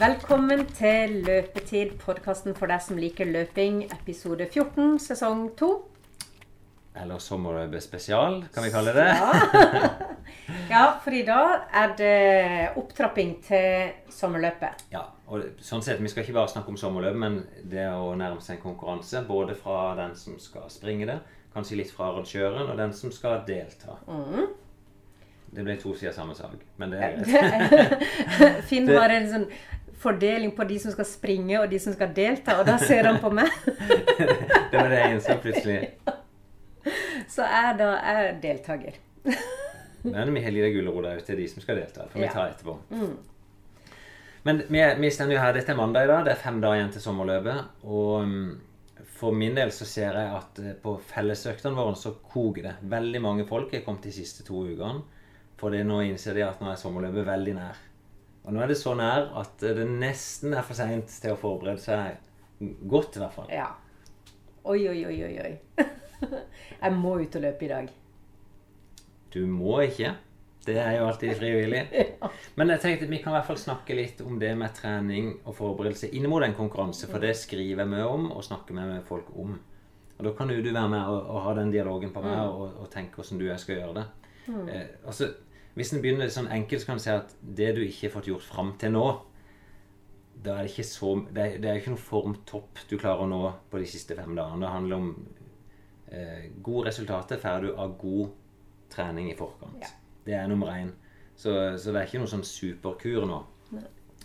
Velkommen til Løpetid, podkasten for deg som liker løping, episode 14, sesong 2. Eller sommerløpet spesial, kan vi kalle det. Ja. ja, for i dag er det opptrapping til sommerløpet. Ja, og sånn sett, Vi skal ikke bare snakke om sommerløp, men det å nærme seg en konkurranse. Både fra den som skal springe det, kanskje litt fra arrangøren, og den som skal delta. Mm. Det ble to sider samme sak, men det er greit. Finn var en sånn fordeling på de som skal springe, og de som skal delta, og da ser han på meg. det var det jeg innså plutselig. Så jeg da er deltaker. Men vi har litt gulrot òg til de som skal delta. Får vi Ja. ta etterpå. Men vi, vi står jo her, dette er mandag i dag. Det er fem dager igjen til sommerløpet. Og mm, for min del så ser jeg at eh, på fellesøktene våre så koker det. Veldig mange folk er kommet de siste to ukene. For nå innser de at nå er sommerløpet veldig nær. Og nå er det så nær at det nesten er for seint til å forberede seg godt, i hvert fall. Ja. Oi, oi, oi, oi, oi. Jeg må ut og løpe i dag. Du må ikke. Det er jo alltid frivillig. Men jeg tenkte vi kan i hvert fall snakke litt om det med trening og forberedelse inn mot en konkurranse, for det skriver jeg mye om og snakker med folk om. Og Da kan jo du være med og, og ha den dialogen på meg og, og tenke hvordan du og jeg skal gjøre det. Eh, altså, hvis en begynner sånn enkelt, så kan en si at det du ikke har fått gjort fram til nå, da er det ikke så Det er, det er ikke noe formtopp du klarer å nå på de siste fem dagene. Det handler om eh, gode resultater får du av god trening i forkant. Ja. Det er nummer én. Så, så det er ikke noe sånn superkur nå.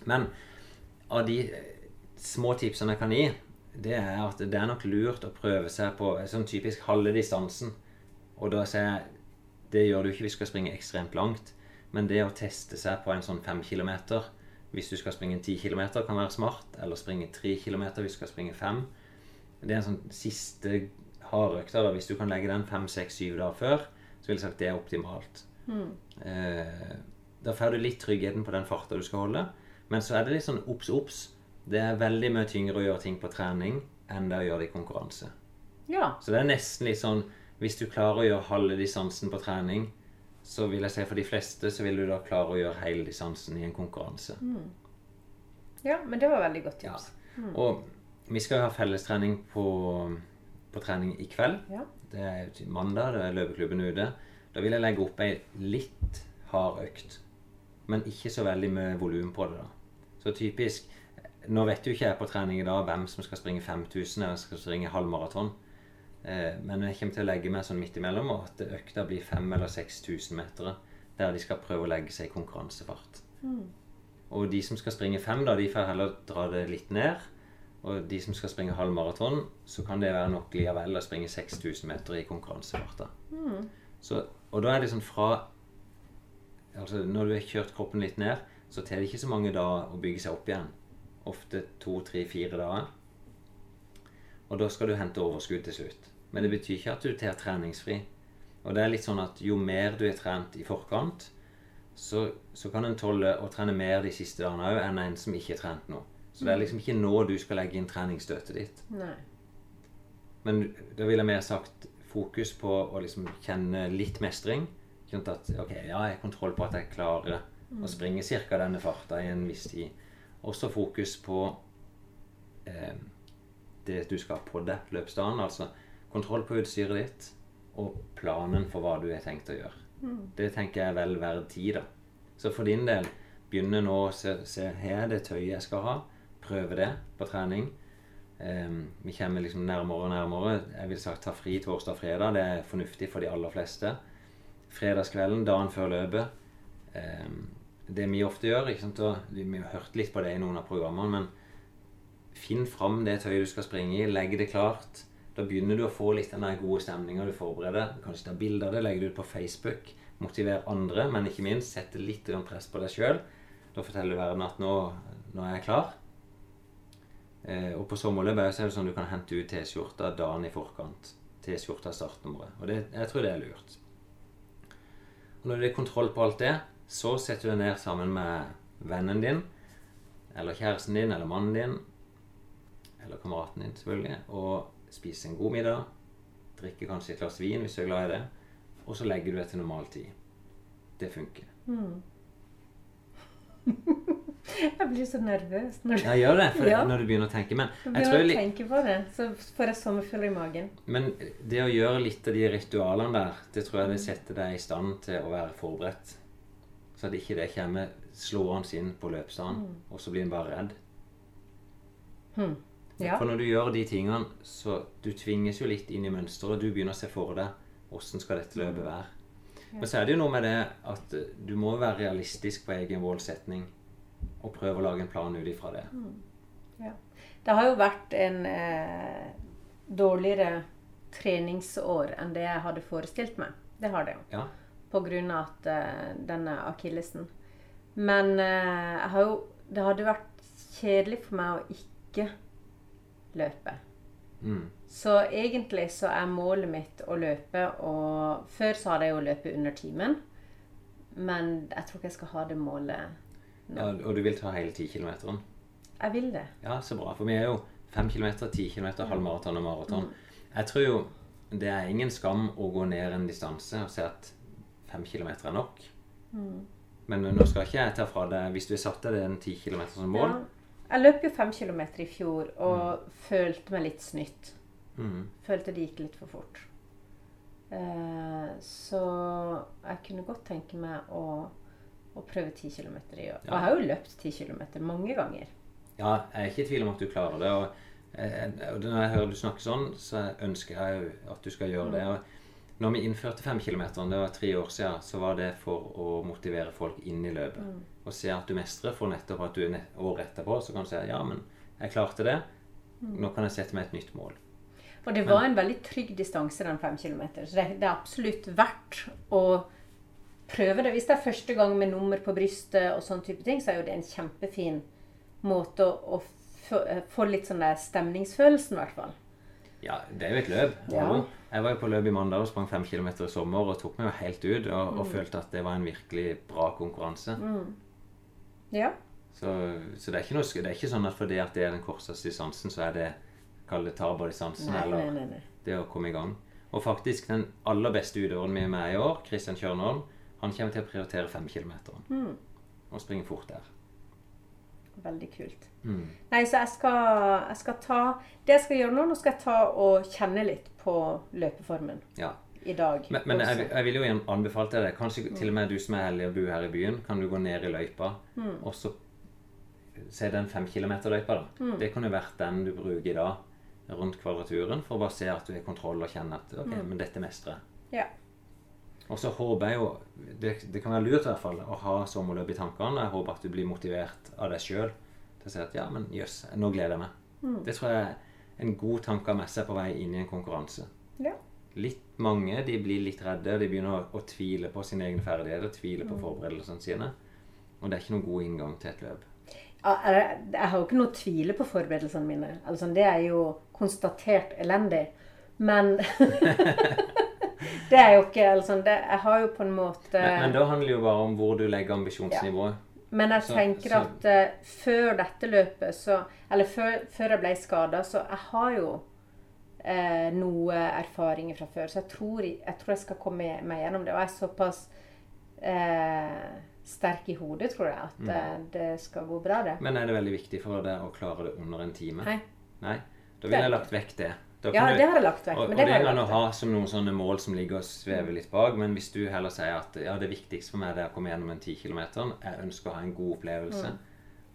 Men av de eh, små tipsene jeg kan gi, det er at det er nok lurt å prøve seg på sånn typisk halve distansen. Og da sier jeg det gjør du ikke hvis du skal springe ekstremt langt, men det å teste seg på en sånn 5 kilometer hvis du skal springe 10 kilometer, kan være smart. Eller springe 3 kilometer hvis du skal springe 5. Det er en sånn siste hardøkta. Hvis du kan legge den fem, seks, syv dager før, så vil jeg sagt det er optimalt. Eh, da får du litt tryggheten på den farta du skal holde. Men så er det litt sånn obs, obs. Det er veldig mye tyngre å gjøre ting på trening enn det å gjøre det i konkurranse. Ja. Så det er nesten litt sånn Hvis du klarer å gjøre halve distansen på trening, så vil jeg si for de fleste så vil du da klare å gjøre hele distansen i en konkurranse. ja, men det var veldig godt Ja. Mm. Og vi skal jo ha fellestrening på, på trening i kveld. Ja. Det er mandag, det er løpeklubben ute. Da vil jeg legge opp ei litt hard økt. Men ikke så veldig mye volum på det, da. Så typisk Nå vet jo ikke jeg på trening i dag hvem som skal springe 5000 eller skal springe halvmaraton. Eh, men jeg kommer til å legge meg sånn midt imellom, og at økta blir 5000 eller 6000 meter. Der de skal prøve å legge seg i konkurransefart. Og de som skal springe fem, da, de får heller dra det litt ned. Og de som skal springe halvmaraton, så kan det være nok likevel å springe 6000 meter i konkurransefarta. Så, og da er det sånn fra Altså når du har kjørt kroppen litt ned, så tar det ikke så mange dager å bygge seg opp igjen. Ofte to, tre, fire dager. Og da skal du hente overskudd til slutt. Men det betyr ikke at du tar treningsfri. Og det er litt sånn at jo mer du er trent i forkant, så, så kan en tåle å trene mer de siste dagene òg enn en som ikke er trent nå. Så det er liksom ikke nå du skal legge inn treningsstøtet ditt. Nei. Men da ville jeg mer sagt fokus på å liksom kjenne litt mestring. Sånn at ok, ja, jeg har kontroll på at jeg klarer å springe ca. denne farta i en viss tid. Også fokus på eh, det du skal ha på deg løpsdagen. Altså kontroll på utstyret ditt og planen for hva du har tenkt å gjøre. Det tenker jeg er vel verdt tid, da. Så for din del, begynne nå å se, se her er det tøyet jeg skal ha. Prøve det på trening. Um, vi kommer liksom nærmere og nærmere. Jeg vil sagt ta fri torsdag og fredag. Det er fornuftig for de aller fleste. Fredagskvelden, dagen før løpet. Um, det vi ofte gjør ikke sant? vi har hørt litt på det i noen av programmene, men finn fram det tøyet du skal springe i. Legg det klart. Da begynner du å få litt den gode stemninga du forbereder. Kanskje ta bilde av det, legge det ut på Facebook. Motivere andre, men ikke minst sette litt press på deg sjøl. Da forteller du verden at nå, nå er jeg klar. Eh, og på sommerløpet er det sånn du kan hente ut T-skjorta dagen i forkant. T-skjorta startnummeret. Og det, jeg tror det er lurt. Og når du har kontroll på alt det, så setter du deg ned sammen med vennen din, eller kjæresten din, eller mannen din, eller kameraten din, selvfølgelig, og spiser en god middag. drikke kanskje et glass vin hvis du er glad i det. Og så legger du deg til normal tid. Det funker. Jeg blir så nervøs når du Ja, gjør det for Ja. når du begynner å tenke. Men jeg jeg tror tenke på det. Så får jeg sommerfugler i magen. Men det å gjøre litt av de ritualene der, det tror jeg det setter deg i stand til å være forberedt. Så at ikke det kommer slående inn på løpsdagen, og så blir en bare redd. Hm. Ja. For når du gjør de tingene, så du tvinges jo litt inn i mønsteret. Du begynner å se for deg åssen skal dette løpet være. Men så er det jo noe med det at eh, du må være realistisk på egen målsetning og prøve å lage en plan ut ifra det. Ja. Det har jo vært en eh, dårligere treningsår enn det jeg hadde forestilt meg. Det har det jo. Ja. På grunn av at eh, denne akillesen. Men eh, jo Det hadde vært kjedelig for meg å ikke løpe. Mm. Så egentlig så er målet mitt å løpe, og før så hadde jeg jo løpe under timen. Men jeg tror ikke jeg skal ha det målet ja. Og du vil ta hele 10 kilometeren? Jeg vil det. Ja, så bra. For vi er jo 5 km, 10 km, halvmaraton og maraton. Jeg tror jo det er ingen skam å gå ned en distanse og si at 5 km er nok. Men nå skal ikke jeg ta fra deg Hvis du har satt deg en 10 km som mål Ja. Jeg løp jo fem kilometer i fjor og følte meg litt snytt. Mm. Følte det gikk litt for fort. Eh, så jeg kunne godt tenke meg å, å prøve ti km i år. Og jeg har jo løpt ti km mange ganger. Ja, jeg er ikke i tvil om at du klarer det. Og, eh, og når jeg hører du snakke sånn, så ønsker jeg jo at du skal gjøre det. Og når vi innførte fem km, det var tre år siden, så var det for å motivere folk inn i løpet. Og ser at du mestrer, for nettopp at du er året etterpå så kan du si ja, men jeg klarte det. Nå kan jeg sette meg et nytt mål. Og det var en veldig trygg distanse, den fem kilometer. Så det, det er absolutt verdt å prøve det. Hvis det er første gang med nummer på brystet og sånn type ting, så er jo det en kjempefin måte å, å få, få litt sånn der stemningsfølelsen, i hvert fall. Ja, det er jo et løp. Ja. Jeg var jo på løp i mandag og sprang fem kilometer i sommer og tok meg jo helt ut. Og, Mm. og følte at det var en virkelig bra konkurranse. Ja. Så, så det, er ikke noe, det er ikke sånn at fordi at det er den korteste distansen, så er det kall det taberdistansen eller nei, nei, nei. det å komme i gang. Og faktisk den aller beste utøveren vi er med i år, Kristian Kjørnholm, han kommer til å prioritere 5 km. Mm. Og springe fort der. Veldig kult. Mm. Nei, så jeg skal, jeg skal ta Det jeg skal gjøre nå, nå skal jeg ta og kjenne litt på løpeformen Ja. I dag. Men, men jeg, jeg vil jo igjen til deg det. Kanskje til og med du som er heldig å bo her i byen, kan du gå ned i løypa Mm. og så se den fem kilometer-løypa. da. Mm. Det kunne vært den du bruker i dag rundt kvadraturen, for å bare se at du har kontroll og kjenne at ok, men dette mestrer jeg. Mm. Ja. Og så håper jeg jo det, det kan være lurt i hvert fall å ha sommerløp i tankene. Jeg håper at du blir motivert av deg sjøl til å si at ja, men jøss, nå gleder jeg meg. Mm. Det tror jeg er en god tanke å ha med seg på vei inn i en konkurranse. Ja. Litt mange de blir litt redde. De begynner å, å tvile på sine egne ferdigheter, tvile Mm. på forberedelsene sine. Og det er ikke noen god inngang til et løp. Jeg har jo ikke noe tvile på forberedelsene mine. Altså, det er jo konstatert elendig. Men Det er jo ikke altså, det, Jeg har jo på en måte Men, men da handler det jo bare om hvor du legger ambisjonsnivået. Men jeg Så- tenker så- at uh, før dette løpet, så Eller før, før jeg ble skada, så jeg har jo eh, noe erfaringer fra før. Så jeg tror jeg, tror jeg skal komme meg gjennom det. Og jeg er såpass eh, sterk i hodet, tror jeg, at Mm. eh, det skal gå bra, det. Men er det veldig viktig for deg å klare det under en time? Nei. Nei? Da ville jeg lagt vekk det. Ja, du- det har jeg lagt vekk. Og, Men og det det kan du ha som noen sånne mål som ligger og svever litt bak. Men hvis du heller sier at ja, det viktigste for meg det er å komme gjennom en 10 km, jeg ønsker å ha en god opplevelse, Mm.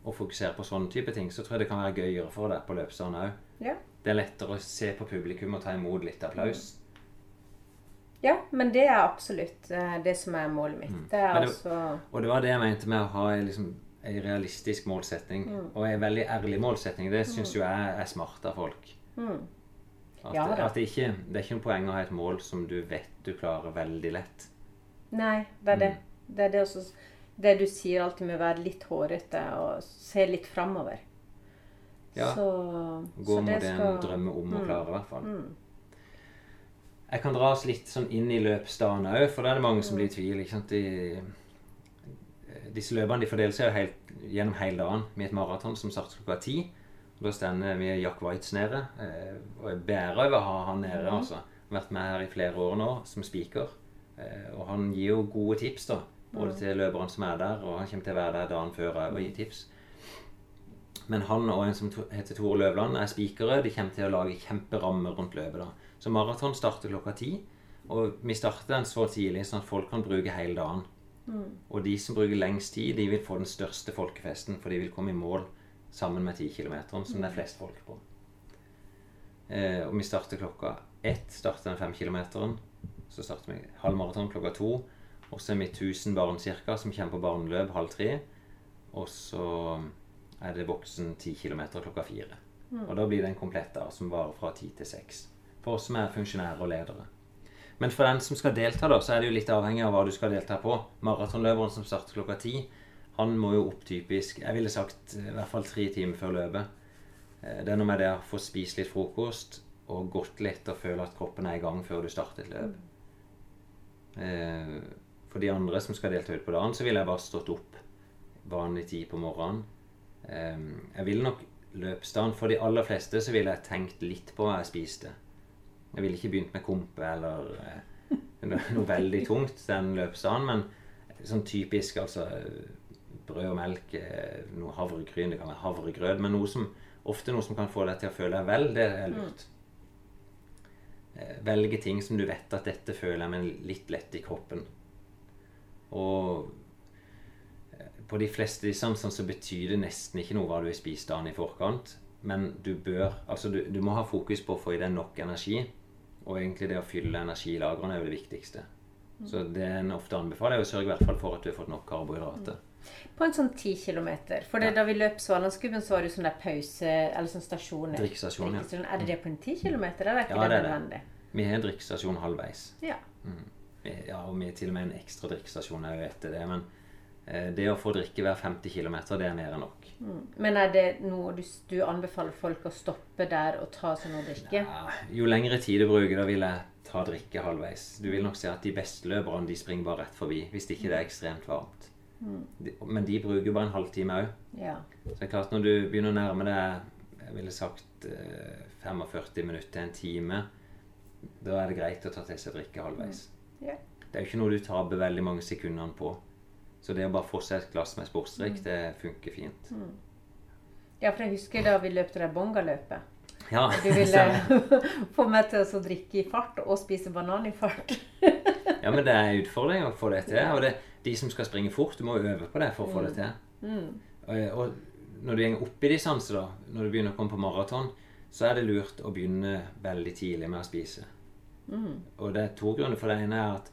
og fokusere på sånne type ting, så tror jeg det kan være gøyere for deg på løpsdagen òg. Ja. Det er lettere å se på publikum og ta imot litt applaus. ja, men det er absolutt eh, det som er målet mitt. Det er Mm. Det- altså Og det var det jeg mente med å ha en liksom, realistisk målsetting. Mm. Og en veldig ærlig målsetting. Det syns jo jeg er smart av folk. mm. At, Ja at det, ikke, det er ikke noe poeng å ha et mål som du vet du klarer veldig lett. Nei, det er det. Mm. Det er det også Det du sier alltid med å være litt hårete og se litt framover. Ja. Så, Gå så mot det en skal- drømme om å Mm. klare, i hvert fall. Mm. Jeg kan dra oss litt sånn inn i løpsdagen òg, for da er det mange som Mm. blir i tvil. ikke sant? De, disse løpene de fordeler seg helt, gjennom hele dagen med et maraton som starter klokka ti. Da stender vi Jack Waitz nede. eh, Og jeg bærer over å ha han nede. Mm. altså. Vært med her i flere år nå som speaker. Eh, Og han gir jo gode tips da, både til løperne som er der, og han kommer til å være der dagen før og gi tips. Men han og en som heter Tore Løvland, er spikere. De kommer til å lage kjemperammer rundt løpet. da. Så maraton starter klokka ti. Og vi starter den så tidlig sånn at folk kan bruke hele dagen. Og de som bruker lengst tid, de vil få den største folkefesten, for de vil komme i mål sammen med 10 km, som det er flest folk på. Eh, og vi starter klokka ett, starter den 5 km. Så starter vi halv maraton klokka to. Og så er vi 1000 barn cirka som kommer på barneløp halv tre. Og så er det voksen 10 km klokka fire. Og da blir det en komplett dag som varer fra ti til seks. For oss som er funksjonærer og ledere. Men for den som skal delta, da, så er det jo litt avhengig av hva du skal delta på. Maratonløperen som starter klokka ti, han må jo opp typisk Jeg ville sagt i hvert fall tre timer før løpet. Eh, Det er noe med det å få spist litt frokost og gått litt og føle at kroppen er i gang før du starter et løp. Eh, For de andre som skal delta ut på dagen, så ville jeg bare stått opp vanlig tid på morgenen. Eh, Jeg ville nok løpsdagen For de aller fleste så ville jeg tenkt litt på hva jeg spiste. Jeg ville ikke begynt med kompe eller eh, noe, veldig tungt den løpsdagen, men sånn typisk altså brød og melk, eh, noe havregryn, det kan være havregrøt, men noe som, ofte noe som kan få deg til å føle deg vel, det er lurt. Eh, Velge ting som du vet at dette føler jeg meg litt lett i kroppen. Og på de fleste distansene så betyr det nesten ikke noe hva du har spist dagen i forkant. Men du bør Altså, du, du må ha fokus på å få i deg nok energi. Og egentlig det å fylle energilagrene er jo det viktigste. Så det en ofte anbefaler, er å sørge i hvert fall for at du har fått nok karbohydrater. På en sånn 10 km. For det, da vi løp Svalandsgubben, så var det jo sånn der pause Eller sånn stasjon. Drikkestasjon, ja. Er det det på en 10 km, eller er ikke Ja, det, det det. nødvendig? Vi har en drikkestasjon halvveis. Ja. Mm. Ja, og vi har til og med en ekstra drikkestasjon jo etter det. Men det å få drikke hver 50 km, det er mer enn nok. Mm. Men er det noe du, du anbefaler folk å stoppe der og ta seg noe drikke? Ja, jo lengre tid du bruker, da vil jeg ta drikke halvveis. Du vil nok se at de beste løperne de springer bare rett forbi hvis ikke det er ekstremt varmt. De, men de bruker bare en halvtime òg. Ja. Så det er klart når du begynner å nærme deg jeg ville sagt eh, 45 minutter til en time, da er det greit å ta til seg drikke halvveis. Ja. Det er jo ikke noe du taper veldig mange sekundene på. Så det å bare få seg et glass med sportsdrikk, det funker fint. ja, for jeg husker da vi løpte det bongaløpet. Ja, Du ville få meg til å drikke i fart og spise banan i fart. ja, men det er en utfordring å få det til. Og det, de som skal springe fort, du må øve på det for å få det til. Og, og når du går opp i distanse, da, når du begynner å komme på maraton, så er det lurt å begynne veldig tidlig med å spise. Og det er to grunner. For det ene er at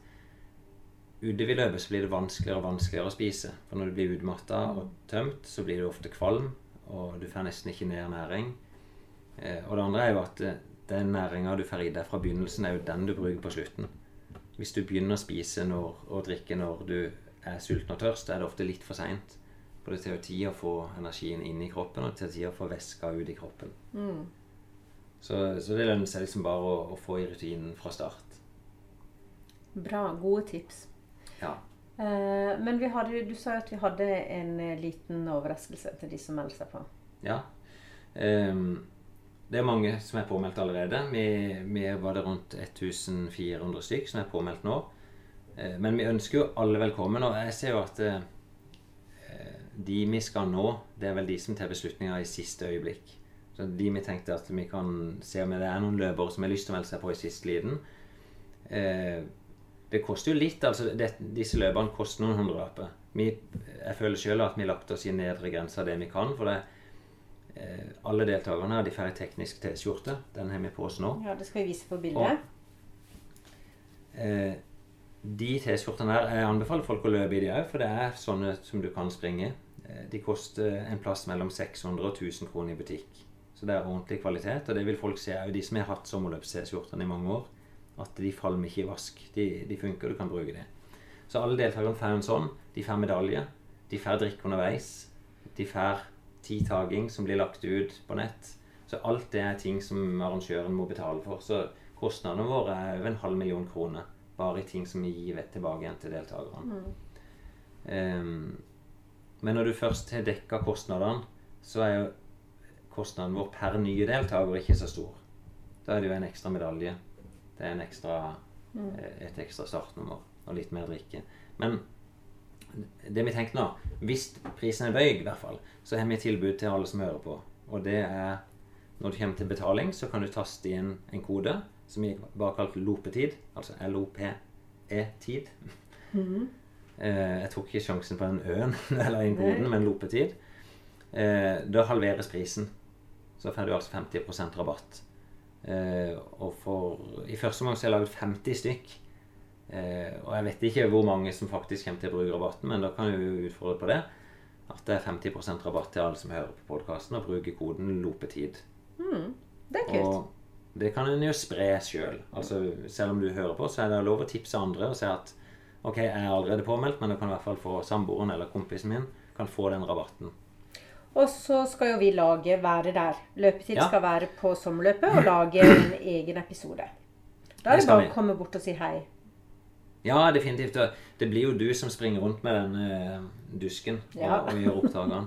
utover i løpet så blir det vanskeligere og vanskeligere å spise. For når du blir utmatta og tømt, så blir du ofte kvalm, og du får nesten ikke mer næring. Eh, og det andre er jo at eh, den næringa du får i deg fra begynnelsen, er jo den du bruker på slutten. Hvis du begynner å spise når, og drikke når du er sulten og tørst, er det ofte litt for seint. For det tar jo tid å få energien inn i kroppen, og det tar tid å få væska ut i kroppen. Så, så det lønner seg liksom bare å, å få i rutinen fra start. Bra. Gode tips. Ja. Eh, men vi hadde, du sa jo at vi hadde en eh, liten overraskelse til de som melder seg på. ja. Ehm, det er mange som er påmeldt allerede. Vi, vi var det rundt 1400 stykk som er påmeldt nå. Eh, men vi ønsker jo alle velkommen, og jeg ser jo at eh, de vi skal nå, det er vel de som tar beslutninger i siste øyeblikk. Så de vi tenkte at vi kan se om det er noen løpere som har lyst til å melde seg på i siste liten. Det koster jo litt. altså det, Disse løpene koster noen hundrelapper. Jeg føler sjøl at vi lagt oss i nedre grense av det vi kan. For det, eh, alle deltakerne her, de får ei teknisk T-skjorte. Den har vi på oss nå. Ja, det skal vi vise på bildet. Eh, de T-skjortene der, jeg anbefaler folk å løpe i de òg, for det er sånne som du kan springe. Eh, de koster en plass mellom 600 og 1000 kroner i butikk. Så det er ordentlig kvalitet, og det vil folk se òg, de som har hatt sommerløps-T-skjortene i mange år. At de falmer ikke i vask. De, de funker, du kan bruke det. Så alle deltakerne får en sånn. De får medalje. De får drikke underveis. De får tidtaking som blir lagt ut på nett. Så alt det er ting som arrangøren må betale for. Så kostnadene våre er over en halv million kroner bare i ting som vi gir tilbake igjen til deltakerne. Ehm, men når du først har dekka kostnadene, så er jo kostnaden vår per nye deltaker ikke så stor. Da er det jo en ekstra medalje. Det er en ekstra, eh, et ekstra startnummer og litt mer drikke. Men det vi tenker nå Hvis prisen er bøyg, i hvert fall, så har vi et tilbud til alle som hører på. Og det er når du kommer til betaling, så kan du taste inn en kode som vi bare kalt lopetid. Altså L-O-P-E-tid. Mhm. Eh, jeg tok ikke sjansen på den ø-en eller den koden, men lopetid. Eh, da halveres prisen. Så får du altså 50% rabatt. Eh, og for I første omgang så har jeg laget 50 stykk. Eh, og jeg vet ikke hvor mange som faktisk kommer til å bruke rabatten, men da kan jeg jo utfordre på det. At det er 50% rabatt til alle som hører på podkasten, og bruker koden lopetid. Mm. Det er kult. Og det kan en jo spre sjøl. Altså, selv om du hører på, så er det lov å tipse andre og si at ok, jeg er allerede påmeldt, men du kan i hvert fall få samboeren eller kompisen min kan få den rabatten. Og så skal jo vi lage være der. Løpetid Ja. skal være på sommerløpet og lage en egen episode. Da er Det bare å komme bort og si hei. Ja, definitivt. Det blir jo du som springer rundt med den uh, dusken og, Ja. og gjør opptakene.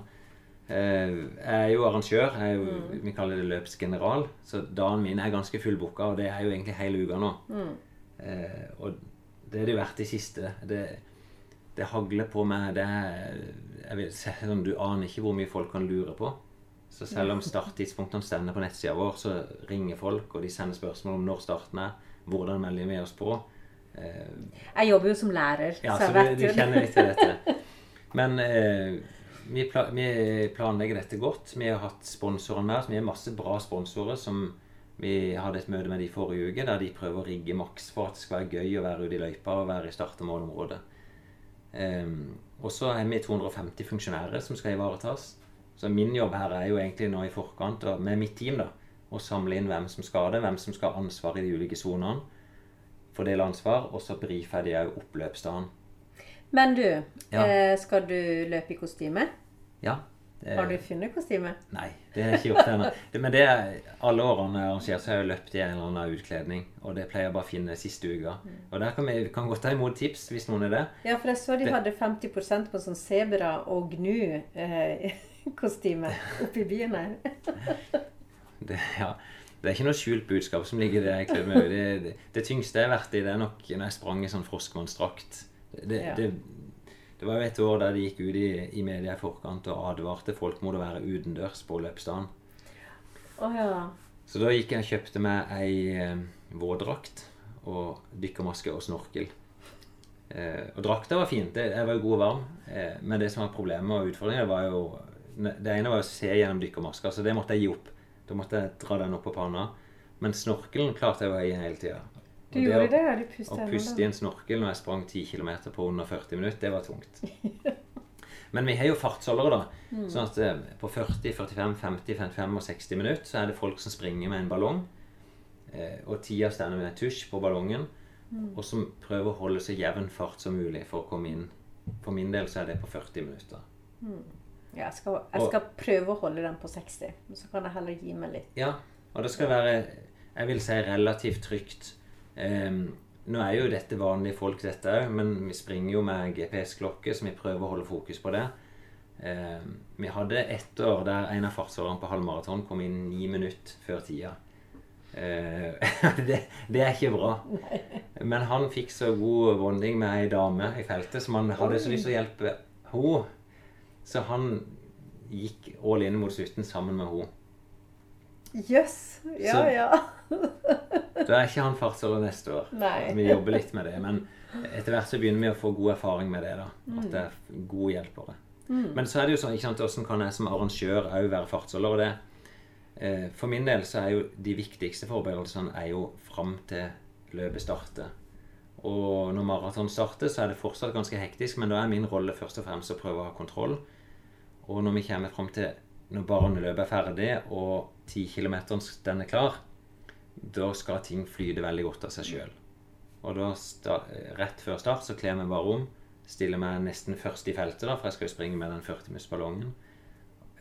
Uh, jeg er jo arrangør. Jeg er jo, Mm. Vi kaller det løpsgeneral. Så dagen min er ganske fullbooka, og det er jo egentlig hele uka nå. Mm. Uh, og det er det vært i siste. Det, det hagler på meg. Det er, sånn, du aner ikke hvor mye folk kan lure på. Så selv om starttidspunktene stender på nettsida vår, så ringer folk, og de sender spørsmål om når starten er, hvordan melder vi oss på. Eh, Jeg jobber jo som lærer, ja, så jeg vet du, det. du jo kjenner litt til dette. Men eh, vi, pla vi planlegger dette godt. Vi har hatt sponsorene med oss. Vi har masse bra sponsorer som vi hadde et møte med de forrige uke, der de prøver å rigge maks for at det skal være gøy å være ute i løypa og være i start- og målområdet. Ehm, og så er vi 250 funksjonærer som skal ivaretas. Så min jobb her er jo egentlig nå i forkant, og med mitt team, da, å samle inn hvem som skal det, hvem som skal ha ansvar i de ulike sonene. Fordele ansvar, og så brifer de òg oppløpsdagen. Men du, Ja. eh, skal du løpe i kostyme? Ja. Det- Har du funnet kostyme? Nei, det har jeg ikke gjort ennå. Men det er, alle årene jeg har arrangert, så har jeg løpt i en eller annen utkledning. Og det pleier jeg bare å finne siste uka. Og der kan vi kan godt ta imot tips, hvis noen er det. Ja, for jeg så de hadde 50 på sånn sebra- og gnu-kostyme oppe i byen her. det. Ja. Det er ikke noe skjult budskap som ligger der. jeg. Det, det, det tyngste jeg har vært i, det er nok når jeg sprang i sånn froskmannsdrakt. Det, det, Ja. det, det var jo et år der de gikk ut i, i media i forkant og advarte folk mot å være utendørs på løpsdagen. Oh, ja. Så da gikk jeg og kjøpte meg ei eh, våtdrakt og dykkermaske og snorkel. Eh, og drakta var fint. Det, jeg var jo god og varm. Eh, men det som var problemet og utfordringen, var jo Det ene var å se gjennom dykkermaska, så det måtte jeg gi opp. Da måtte jeg dra den opp på panna. Men snorkelen klarte jeg å i hele tida. Du gjorde det. Du pusta Å puste i en snorkel når jeg sprang 10 km på under 40 minutter, det var tungt. Men vi har jo fartsholdere, da. Sånn at eh, på 40, 45, 50, 55 og 60 minutter så er det folk som springer med en ballong. Eh, og tida står med en tusj på ballongen. Og som prøver å holde så jevn fart som mulig for å komme inn. For min del så er det på 40 minutter. Ja, jeg skal, jeg skal prøve å holde den på 60. Men så kan jeg heller gi meg litt. Ja, og det skal være, jeg vil si, relativt trygt. Ehm, nå er jo dette vanlige folk, dette òg, men vi springer jo med GPS-klokke, så vi prøver å holde fokus på det. Ehm, vi hadde ett år der en av fartsårene på halvmaraton kom inn ni minutter før tida. Eh, det, det er ikke bra. Men han fikk så god bonding med ei dame i feltet som han hadde så lyst til å hjelpe henne. Så han gikk all in mot slutten sammen med henne. Jøss! Ja, Så- ja. Da er ikke han fartsåret neste år. Nei. Vi jobber litt med det. Men etter hvert så begynner vi å få god erfaring med det. da. At det er gode hjelpere. Men så er det jo sånn, ikke sant, hvordan kan jeg som arrangør òg være fartsholder? og det eh, For min del så er jo de viktigste forberedelsene er jo fram til løpet starter. Og når maraton starter, så er det fortsatt ganske hektisk, men da er min rolle først og fremst å prøve å ha kontroll. Og når vi kommer fram til når barneløpet er ferdig og 10 km den er klar, da skal ting flyte veldig godt av seg sjøl. Og da, rett før start, så kler vi bare om. Stiller meg nesten først i feltet, da, for jeg skal jo springe med den 40-minuttsballongen.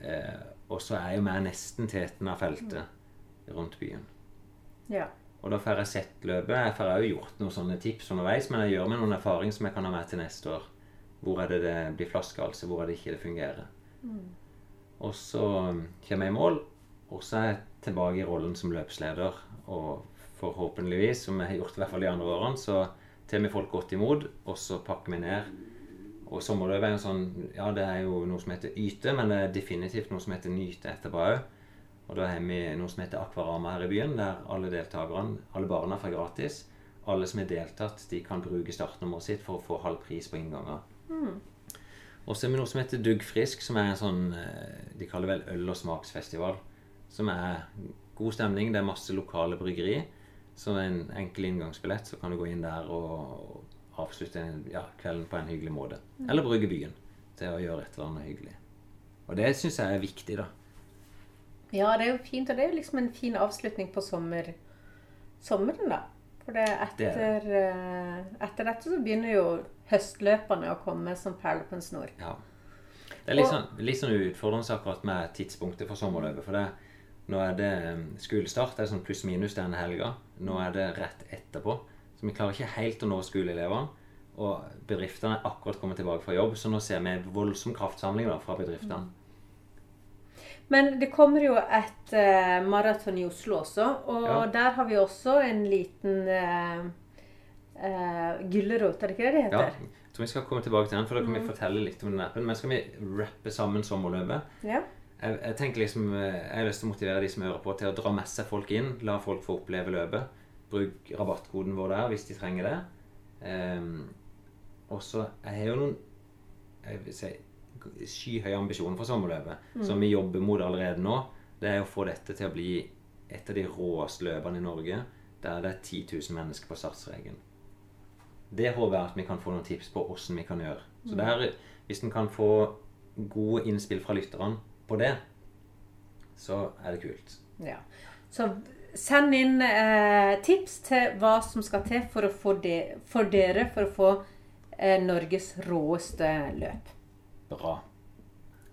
Eh, og så er jo med nesten teten av feltet rundt byen. ja. Og da får jeg sett løpet. Jeg får òg gjort noen sånne tips underveis, men jeg gjør meg noen erfaring som jeg kan ha med til neste år. Hvor er det det blir flaskehalser, hvor er det ikke det fungerer. Og så kommer jeg i mål, og så er jeg tilbake i rollen som løpsleder. Og forhåpentligvis, som jeg har gjort i hvert fall de andre årene, så tar vi folk godt imot, og så pakker vi ned. Og sommerløp er jo sånn Ja, det er jo noe som heter yte, men det er definitivt noe som heter nyte etterpå òg. Og da har vi noe som heter Akvarama her i byen, der alle deltakerne, alle barna, får gratis. Alle som har deltatt, de kan bruke startnummeret sitt for å få halv pris på innganger. Og så har vi noe som heter Duggfrisk, som er en sånn eh, De kaller vel øl- og smaksfestival. Som er god stemning. Det er masse lokale bryggeri. Så er en enkel inngangsbillett, så kan du gå inn der og avslutte en, ja, kvelden på en hyggelig måte. Eller bruke byen til å gjøre et eller annet hyggelig. Og det syns jeg er viktig, da. Ja, det er jo fint, og det er jo liksom en fin avslutning på sommer, sommeren, da. For det er Det er etter, eh, etter dette så begynner jo høstløpene å komme som perler på en snor. Ja. Det er litt Og- sånn, litt sånn utfordrende akkurat med tidspunktet for sommerløpet. For det, nå er det skolestart, det er sånn pluss-minus denne helga. Nå er det rett etterpå. Så vi klarer ikke helt å nå skoleelevene. Og bedriftene er akkurat kommet tilbake fra jobb, så nå ser vi voldsom kraftsamling da, fra bedriftene. Men det kommer jo et uh, maraton i Oslo også, og Ja. der har vi også en liten uh, uh, gulrot, er det ikke det det Ja, heter? jeg tror vi skal komme tilbake til den, for da kan vi fortelle litt om den appen. Men skal vi rappe sammen sommerløpet? Ja. Jeg, jeg tenker liksom, eh, jeg har lyst til å motivere de som hører på, til å dra med seg folk inn. La folk få oppleve løpet. Bruk rabattkoden vår der hvis de trenger det. Um, og så Jeg har jo noen jeg vil si, skyhøye ambisjoner for sommerløpet, som vi jobber mot allerede nå. Det er å få dette til å bli et av de råeste løpene i Norge der det er 10 000 mennesker på startstreken. Det håper jeg at vi kan få noen tips på hvordan vi kan gjøre. Så der, hvis en kan få gode innspill fra lytterne på det, så er det kult. ja. Så send inn eh, tips til hva som skal til for, det, for dere for å få eh, Norges råeste løp. Bra.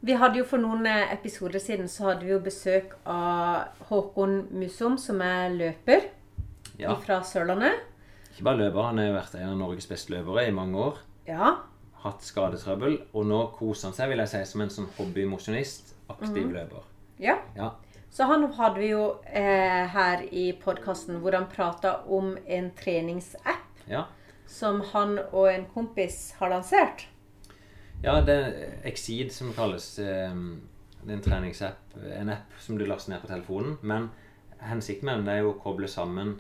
Vi hadde jo For noen eh, episoder siden så hadde vi jo besøk av Håkon Musom, som er løper Ja. fra Sørlandet. Ikke bare løper, han har vært en av Norges beste løpere i mange år. Ja. Hatt skadetrøbbel, og nå koser han seg vil jeg si, som en sånn hobbymosjonist. Aktiv løper. ja. Ja. Så han hadde vi jo eh, her i podkasten hvor han prata om en treningsapp ja. som han og en kompis har lansert. Ja, det er Exceed som kalles. eh, Det er en treningsapp. En app som du laster ned på telefonen. Men hensikten med den er jo å koble sammen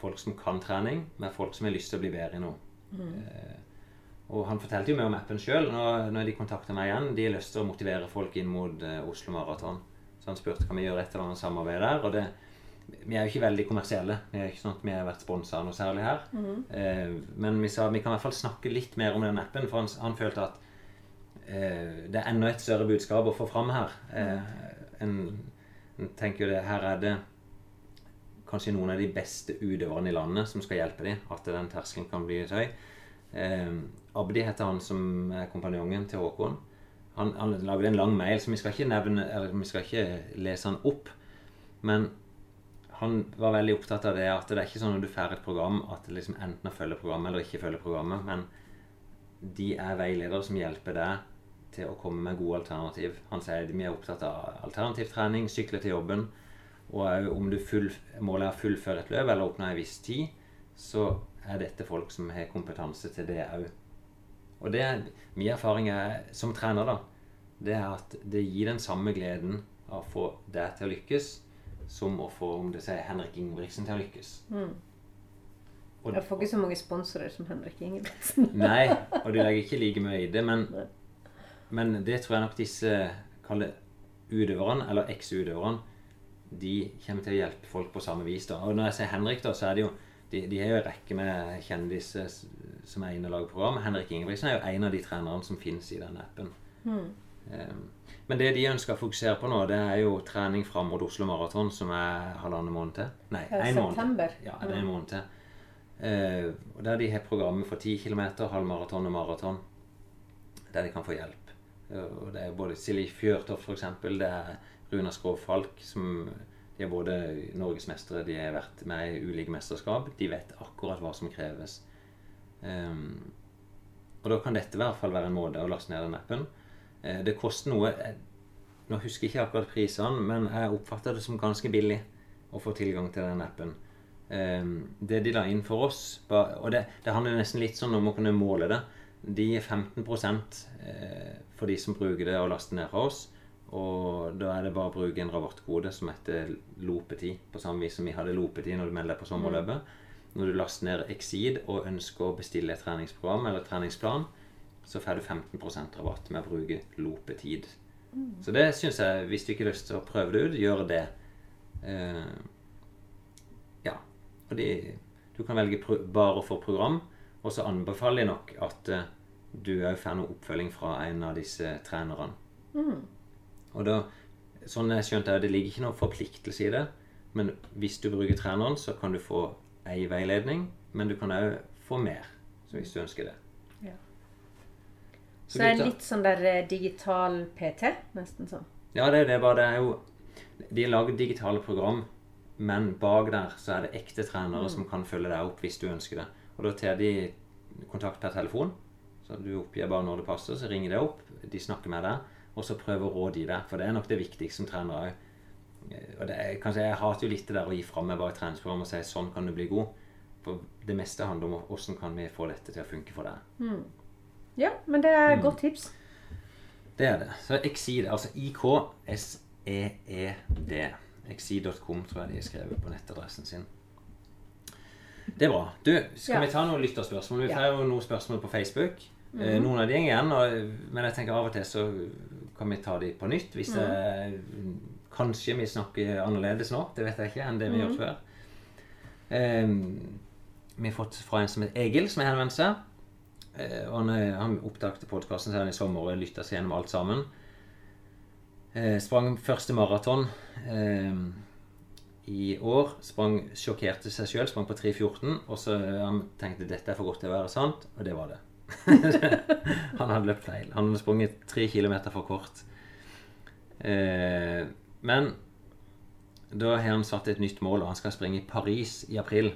folk som kan trening, med folk som har lyst til å bli bedre i noe. Eh, Og han fortalte jo meg om appen sjøl når, når de kontakta meg igjen. De har lyst til å motivere folk inn mot uh, Oslo Maraton. Så han spurte kan vi gjøre et eller annet samarbeid der. Og det, vi er jo ikke veldig kommersielle. Vi er ikke sånn at vi har vært sponsa noe særlig her. Eh, men vi sa vi kan i hvert fall snakke litt mer om den appen, for han, han følte at eh, det er enda et større budskap å få fram her. Eh, en, en tenker jo det, her er det kanskje noen av de beste utøverne i landet som skal hjelpe dem, at den terskelen kan bli litt høy. Abdi heter han som er kompanjongen til Håkon. Han, han lagde en lang mail, så vi skal ikke nevne, eller vi skal ikke lese han opp. Men han var veldig opptatt av det at det er ikke sånn når du får et program at liksom enten å følge programmet eller ikke følge programmet, men de er veiledere som hjelper deg til å komme med gode alternativ. Han sier vi er opptatt av alternativ trening, sykle til jobben, og om du full, målet er å fullføre et løp eller oppnå en viss tid, så er dette folk som har kompetanse til det òg. Og det er, min erfaring er, som trener, da, det er at det gir den samme gleden av å få deg til å lykkes, som å få om det sier Henrik Ingebrigtsen til å lykkes. Og- Jeg får ikke så mange sponsorer som Henrik Ingebrigtsen. Nei, og de legger ikke like mye i det, men, men det tror jeg nok disse kall det utøverne, eller eks-utøverne, de kommer til å hjelpe folk på samme vis. da. Og når jeg sier Henrik, da, så er det jo De, de har jo en rekke med kjendiser som er inne og lager program. Henrik Ingebrigtsen er jo en av de trenerne som finnes i den appen. Eh, Men det de ønsker å fokusere på nå, det er jo trening fram mot Oslo Maraton, som er halvannen måned til. Nei, én måned. Ja, det er en måned til. Uh, der de har programmet for 10 km, halvmaraton og maraton, der de kan få hjelp. Uh, det er både Silje Fjørtoft, f.eks., det er Runa Skrov Falk, som de er både norgesmestere, de har vært med i ulike mesterskap. De vet akkurat hva som kreves. Ehm, og da kan dette i hvert fall være en måte å laste ned den appen. Eh, det koster noe eh, Nå husker jeg ikke akkurat prisene, men jeg oppfatter det som ganske billig å få tilgang til den appen. Ehm, det de la inn for oss Og det, det handler nesten litt sånn om å kunne måle det. De gir 15 eh, for de som bruker det og laster ned fra oss. Og da er det bare å bruke en rabattkode som heter lopetid, på samme vis som vi hadde lopetid når du melder deg på sommerløpet. Når du laster ned Exceed og ønsker å bestille et treningsprogram eller treningsplan, så får du 15% rabatt med å bruke LOPETID. Så det syns jeg, hvis du ikke har lyst til å prøve det ut, gjør det. Uh, ja. Og de, du kan velge bare for program, og så anbefaler jeg nok at uh, du òg får noe oppfølging fra en av disse trenerne. Og da, sånn jeg skjønte det, det ligger ikke noe forpliktelse i det. Men hvis du bruker treneren, så kan du få ei veiledning, men du kan òg få mer. Så hvis du ønsker det. Ja. Så Så det er gutta- litt sånn der eh, digital PT, nesten sånn. Ja, det er det bare. Det er jo De har laget digitale program, men bak der så er det ekte trenere som kan følge deg opp hvis du ønsker det. Og da tar de kontakt per telefon. Så du oppgir bare når det passer, så ringer de opp, de snakker med deg, og så prøver å råde gi deg. For det er nok det viktigste som trener òg. Og det er, kanskje, jeg hater jo litt det der å gi fra meg bare treningsprogram og si 'sånn kan du bli god'. For det meste handler om hvordan kan vi få dette til å funke for deg. Ja, men det er Mm. et godt tips. Det er det. Så Exceed, altså IKSEED. Exceed.com tror jeg de har skrevet på nettadressen sin. Det er bra. Du, skal Ja. vi ta noen lytterspørsmål? Vi Ja. jo noen spørsmål på Facebook. Eh, Noen av de går igjen, og, men jeg tenker av og til så kan vi ta de på nytt. Hvis det Kanskje vi snakker annerledes nå, det vet jeg ikke, enn det vi har gjort før. Um, vi har fått fra en som heter Egil, som har henvendt seg. Uh, han, er- han oppdaget podkasten i sommer og lytta seg gjennom alt sammen. Uh, sprang første maraton eh, i år. Sprang, sjokkerte seg sjøl, sprang på 3.14. Og så eh, han tenkte dette er for godt til å være sant, og det var det. han hadde løpt feil. Han hadde sprunget tre kilometer for kort. Eh, men da har han satt et nytt mål, og han skal springe i Paris i april.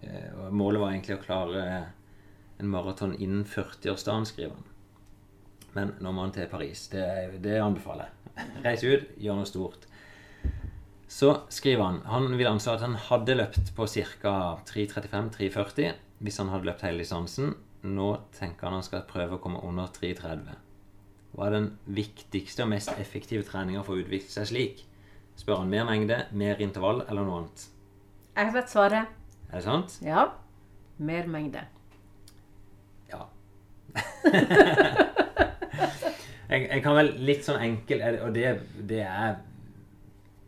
Eh, og målet var egentlig å klare en maraton innen 40-årsdagen, skriver han. Men nå må han til Paris. Det, det anbefaler jeg. Reis ut, gjør noe stort. Så skriver han han vil anslå at han hadde løpt på ca. 3.35-3.40 hvis han hadde løpt hele distansen. Nå tenker han han skal prøve å komme under 3.30. Hva er den viktigste og mest effektive treninga for å utvikle seg slik? Spør han mer mengde, mer intervall eller noe annet? Jeg vet svaret. Er det sant? Ja. Mer mengde. Ja. jeg, jeg kan vel litt sånn enkel Og det, det er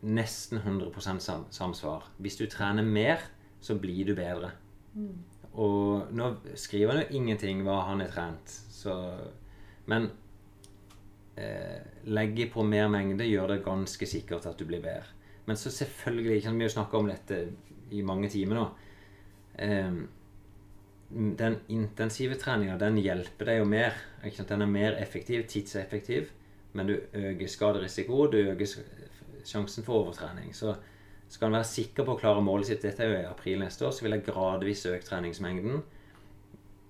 nesten 100 sam, samsvar. Hvis du trener mer, så blir du bedre. Og nå skriver han jo ingenting hva han har trent, så Men legge på mer mengde gjør det ganske sikkert at du blir bedre. Men så selvfølgelig ikke Vi har jo snakka om dette i mange timer nå. Eh, den intensive treninga den hjelper deg jo mer. Den er mer effektiv, tidseffektiv, men du øker skaderisiko, du øker sjansen for overtrening. Så skal en være sikker på å klare målet sitt, dette er jo i april neste år, så vil jeg gradvis øke treningsmengden.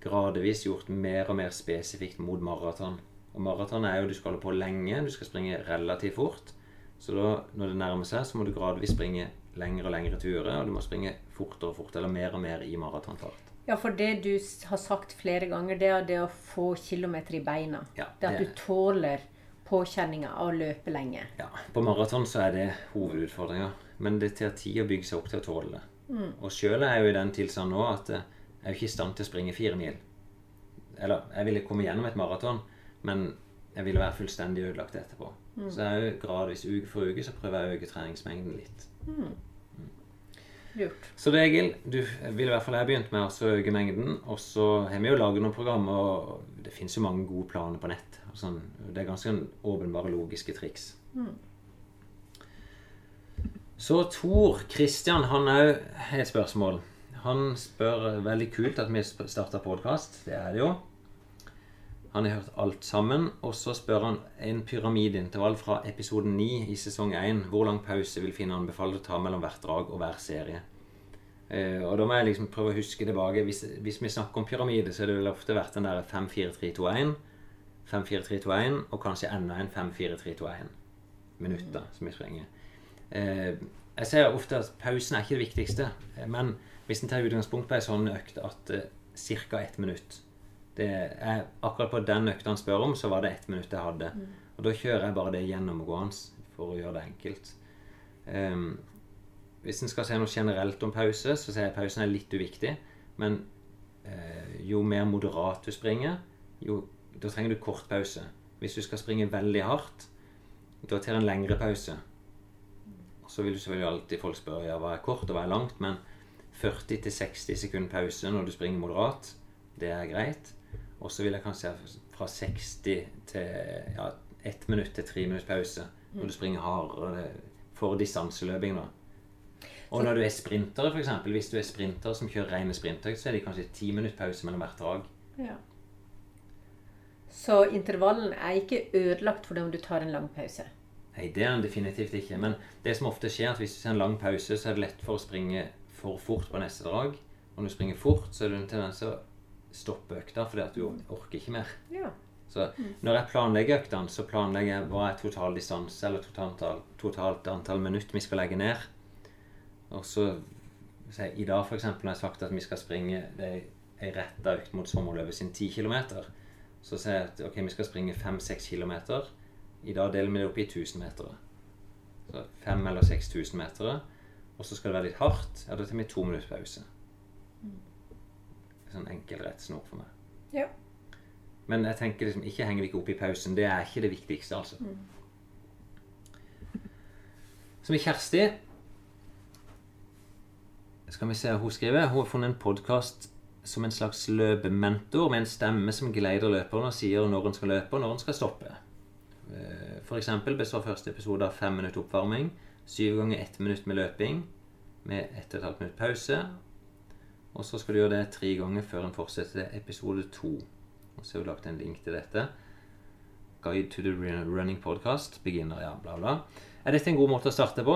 Gradvis gjort mer og mer spesifikt mot maraton. Og maraton er jo du skal holde på lenge, du skal springe relativt fort. Så da, når det nærmer seg, så må du gradvis springe lengre og lengre turer, og du må springe fortere og fortere, eller mer og mer i maratonfart. Ja, for det du har sagt flere ganger, det er det å få kilometer i beina. Ja, det at du tåler påkjenninga av å løpe lenge. Ja, På maraton så er det hovedutfordringa. Men det tar tid å bygge seg opp til å tåle det. Og sjøl er jeg jo i den tilstanden nå at eh, jeg er jo ikke i stand til å springe fire mil. Eller jeg ville komme gjennom et maraton, men jeg ville være fullstendig ødelagt etterpå. Så jeg er jo gradvis uke for uke så prøver jeg å øke treningsmengden litt. Lurt. Så regel du vil i hvert fall jeg begynt med å øke mengden. Og så har vi jo laget noen programmer, og det fins jo mange gode planer på nett. Sånn. Det er ganske åpenbare logiske triks. Så Tor Christian, han òg har et spørsmål. Han spør veldig kult at vi starta podkast. Det er det jo. Han har hørt alt sammen. Og så spør han en pyramideintervall fra episode 9 i sesong 1. Hvor lang pause vil Finn anbefale å ta mellom hvert drag og hver serie? Eh, og da må jeg liksom prøve å huske tilbake. Hvis, hvis vi snakker om pyramide, så har det vel ofte vært den der 5-4-3-2-1. 5-4-3-2-1 og kanskje enda en 5-4-3-2-1 minutter som vi sprenger. Eh, jeg ser ofte at pausen er ikke det viktigste, eh, men hvis en tar utgangspunkt på ei sånn økt at eh, ca. ett minutt Det jeg, akkurat på den økta han spør om, så var det ett minutt jeg hadde. Og da kjører jeg bare det gjennomgående for å gjøre det enkelt. Um, hvis en skal si noe generelt om pause, så sier jeg pausen er litt uviktig. Men uh, jo mer moderat du springer, jo, da trenger du kort pause. Hvis du skal springe veldig hardt, da tar en lengre pause. Og så vil du selvfølgelig alltid folk spørre ja, hva er kort og hva er langt, men 40-60 sekunder pause når du springer moderat, det er greit. Og så vil jeg kanskje fra 60 til ja, 1 minutt til 3 minutts pause når du springer hardere for distanseløping. da. Og når du er sprintere, f.eks. Hvis du er sprinter som kjører rene sprintøkt, så er det kanskje 10 minutter pause mellom hvert drag. Ja. Så intervallen er ikke ødelagt fordi om du tar en lang pause. Nei, det er den definitivt ikke. Men det som ofte skjer, at hvis du tar en lang pause, så er det lett for å springe for fort på neste drag. Og når du springer fort, så er det en tendens til å stoppe økta fordi at du orker ikke mer. Ja. Så når jeg planlegger øktene, så planlegger jeg hva er total distanse eller totalt antall, totalt antall minutter vi skal legge ned. Og så så I dag for eksempel, har jeg sagt at vi skal springe det er ei retta økt mot sommerløpet sin 10 km. Så sier jeg at ok, vi skal springe 5-6 km. I dag deler vi det opp i 1000 meter. Så 5000 eller 6000 meter. Og så skal det være litt hardt. Ja, da tar vi to minutter pause. Sånn enkel, rettsnor for meg. Ja. Men jeg tenker liksom, ikke heng ikke opp i pausen. Det er ikke det viktigste, altså. Så med Kjersti Skal vi se, hun skriver Hun har funnet en podkast som en slags løpementor med en stemme som geleider løperen og sier når en skal løpe og når en skal stoppe. F.eks. For eksempel består første episode av fem minutter oppvarming, syv ganger ett minutt med løping, med ett og et halvt minutt pause. Og så skal du gjøre det tre ganger før en fortsetter til episode to. Og så har vi lagt en link til dette. Guide to the running podcast. Beginner, ja, bla, bla. Er dette en god måte å starte på?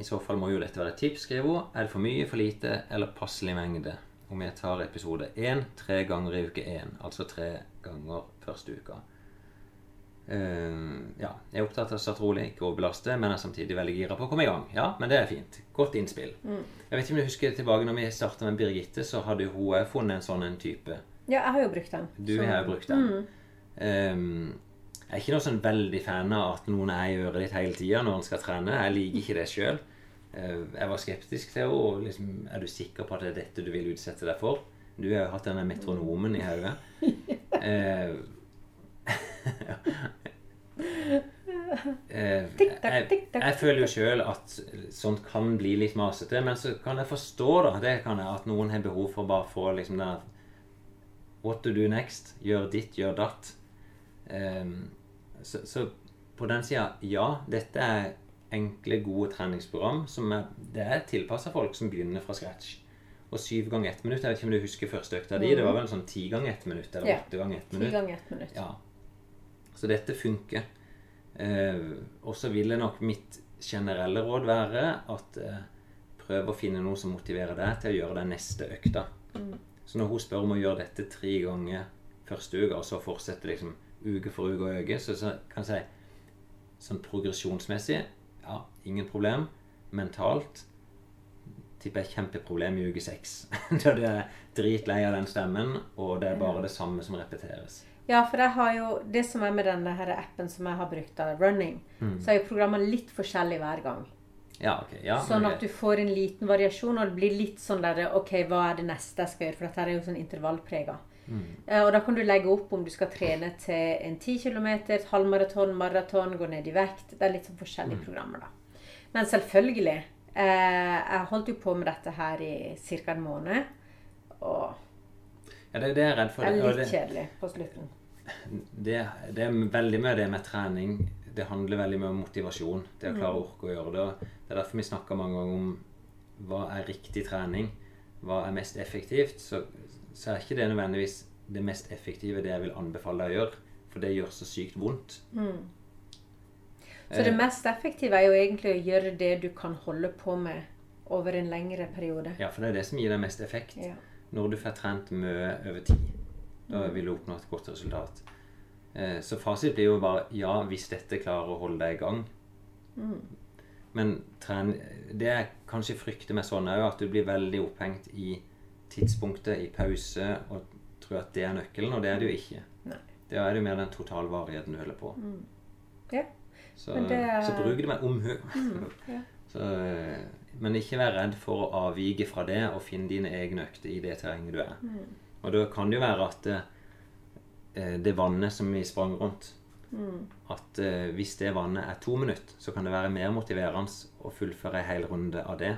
I så fall må jo dette være et tips, skriver hun. Er det for mye, for lite eller passelig mengde? Om jeg tar episode én tre ganger i uke én, altså tre ganger første uka. Eh, ja, jeg er opptatt av å starte rolig, ikke overbelaste, men er samtidig veldig gira på å komme i gang. Ja, men det er fint. Godt innspill. Jeg vet ikke om du husker tilbake når vi starta med Birgitte, så hadde hun funnet en sånn en type. ja, jeg har jo brukt den. Du Så- har jo brukt den. Ehm, jeg er ikke noe sånn veldig fan av at noen er i øret ditt hele tida når en skal trene. Jeg liker ikke det sjøl. jeg var skeptisk til henne. Liksom, er du sikker på at det er dette du vil utsette deg for? Du har jo hatt denne metronomen i hodet. Eh, eh, jeg, jeg føler jo sjøl at sånt kan bli litt masete, men så kan jeg forstå da, det kan jeg, at noen har behov for bare å få liksom den What to do next? Gjør ditt, gjør datt. Um, så, så på den sida, ja, dette er enkle, gode treningsprogram som er, det er tilpassa folk som begynner fra scratch. Og syv ganger ett minutt. Jeg vet ikke om du husker første økta di. Det var vel sånn ti ganger ett minutt, eller Ja. åtte ganger ett Ti minutt. ganger ett minutt. Ja. Så dette funker. Eh, og så ville nok mitt generelle råd være at eh, prøv å finne noe som motiverer deg til å gjøre den neste økta. Så når hun spør om å gjøre dette tre ganger første uke, og så fortsette liksom uke for uke og øke, så, så kan jeg si sånn progresjonsmessig ja, ingen problem. Mentalt tipper jeg kjempeproblem i uke seks. Da er dritlei av den stemmen, og det er bare det samme som repeteres. Ja, for jeg har jo Det som er med denne her appen som jeg har brukt, da, Running, så er jo programmene litt forskjellige hver gang. Ja, ok. Ja, Sånn at du får en liten variasjon, og det blir litt sånn der OK, hva er det neste jeg skal gjøre? For dette er jo sånn intervallprega. Eh, Og da kan du legge opp om du skal trene til en 10 km, et halvmaraton, maraton, gå ned i vekt. Det er litt sånn forskjellige programmer, da. Men selvfølgelig. Eh, jeg holdt jo på med dette her i ca. en måned. Og Ja, det er jeg redd for. det er litt kjedelig på slutten. Det, det er veldig mye det med trening. Det handler veldig mye om motivasjon. Det å klare å orke å gjøre det. Det er derfor vi snakker mange ganger om hva er riktig trening. Hva er mest effektivt. Så, så er ikke det nødvendigvis det mest effektive det jeg vil anbefale deg å gjøre. For det gjør så sykt vondt. Så det mest effektive er jo egentlig å gjøre det du kan holde på med over en lengre periode. Ja, for det er det som gir deg mest effekt. Ja. Når du får trent mye over tid. Da vil du oppnå et godt resultat. Eh, Så fasit blir jo bare ja, hvis dette klarer å holde deg i gang. Men tren, det jeg kanskje frykter med sånn, er jo at du blir veldig opphengt i tidspunktet, i pause, og tror at det er nøkkelen, og det er det jo ikke. Nei. Det er jo mer den totalvarigheten du holder på. Ja. Så, Men er- så bruk det med omhu. ja. Så, eh, men ikke vær redd for å avvike fra det og finne dine egne økter i det terrenget du er. Mm. Og da kan det jo være at eh, det vannet som vi sprang rundt Mm. At eh, hvis det vannet er to minutter, så kan det være mer motiverende å fullføre en hel runde av det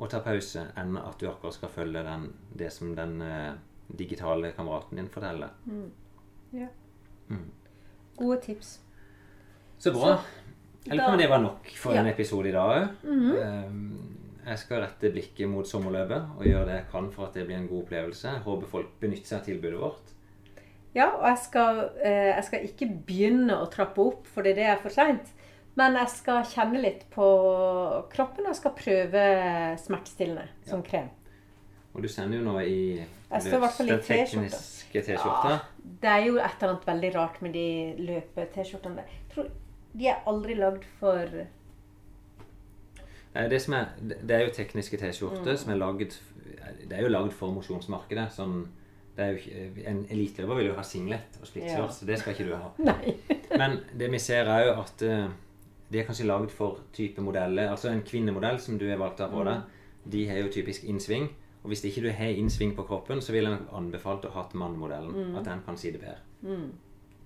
og ta pause, enn at du akkurat skal følge den, det som den eh, digitale kameraten din forteller. Ja. Mm. Gode tips. Så bra. Så, Eller om det var nok for en episode i dag òg. Mhm. Jeg skal rette blikket mot sommerløpet og gjøre det jeg kan for at det blir en god opplevelse. Jeg håper folk benytter seg av tilbudet vårt. Ja, og jeg skal, eh, jeg skal ikke begynne å trappe opp, fordi det er for seint. Men jeg skal kjenne litt på kroppen og jeg skal prøve smertestillende som krem. Og du sender jo nå i Jeg står i hvert fall i den T-skjorte. tekniske T-skjorta. Det er jo et eller annet veldig rart med de løpe-T-skjortene. De er aldri lagd for Det, som er, det er jo tekniske T-skjorter Mm. som er lagd Det er jo lagd for mosjonsmarkedet. Sånn, det ikke, en eliteløper vil jo ha singlet og splitshorts, så det skal ikke du ha. Nei. Men det vi ser er jo at eh, de er kanskje lagd for type modeller. Altså en kvinnemodell som du er valgt av ha på deg, de har jo typisk innsving. Og hvis ikke du har innsving på kroppen, så vil jeg anbefalt å ha mannemodellen. At den kan si det bedre. Mm.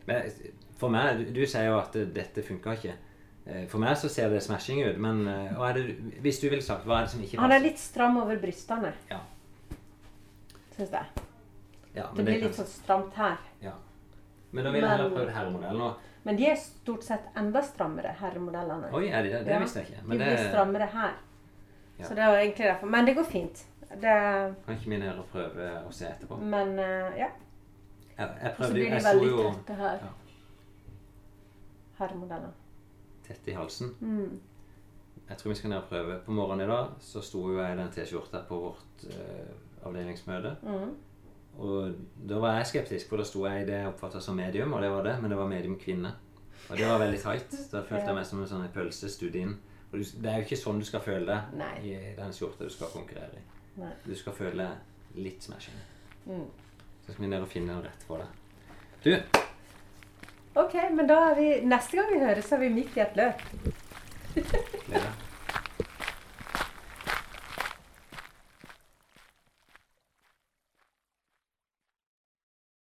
Men for meg, du, sier jo at eh, dette funka ikke. Eh, For meg så ser det smashing ut, men eh, det, hvis du ville sagt, hva er det som ikke passer? Han er litt stram over brystene, Ja. syns jeg. Ja, Det blir det litt sånn stramt her. ja. men da vil jeg heller Men- prøve herremodellen. Og, Men de er stort sett enda strammere, herremodellene. oi, er de det? Det visste jeg ikke. De blir det strammere her. Ja. Så det var egentlig derfor. Men det går fint. Det, kan ikke ned og prøve å se etterpå. men uh, ja. Jeg, jeg Og så blir de veldig tette her. Ja. Herremodellene. Tett i halsen. Mm. Jeg tror vi skal ned og prøve. På morgenen i dag så sto jo jeg i den T-skjorta på vårt uh, avdelingsmøte. Mm. Og da var jeg skeptisk, for da sto jeg i det jeg oppfatta som medium, og det var det, men det var medium kvinne. Og det var veldig tight. Da følte jeg meg som en sånn pølse studd inn. Og det er jo ikke sånn du skal føle deg Nei. i den skjorta du skal konkurrere i. Nei. Du skal føle litt smashing. Mm. Så skal vi ned og finne en rett for deg. Du, OK, men da er vi Neste gang vi høres, så er vi midt i et løp. ja.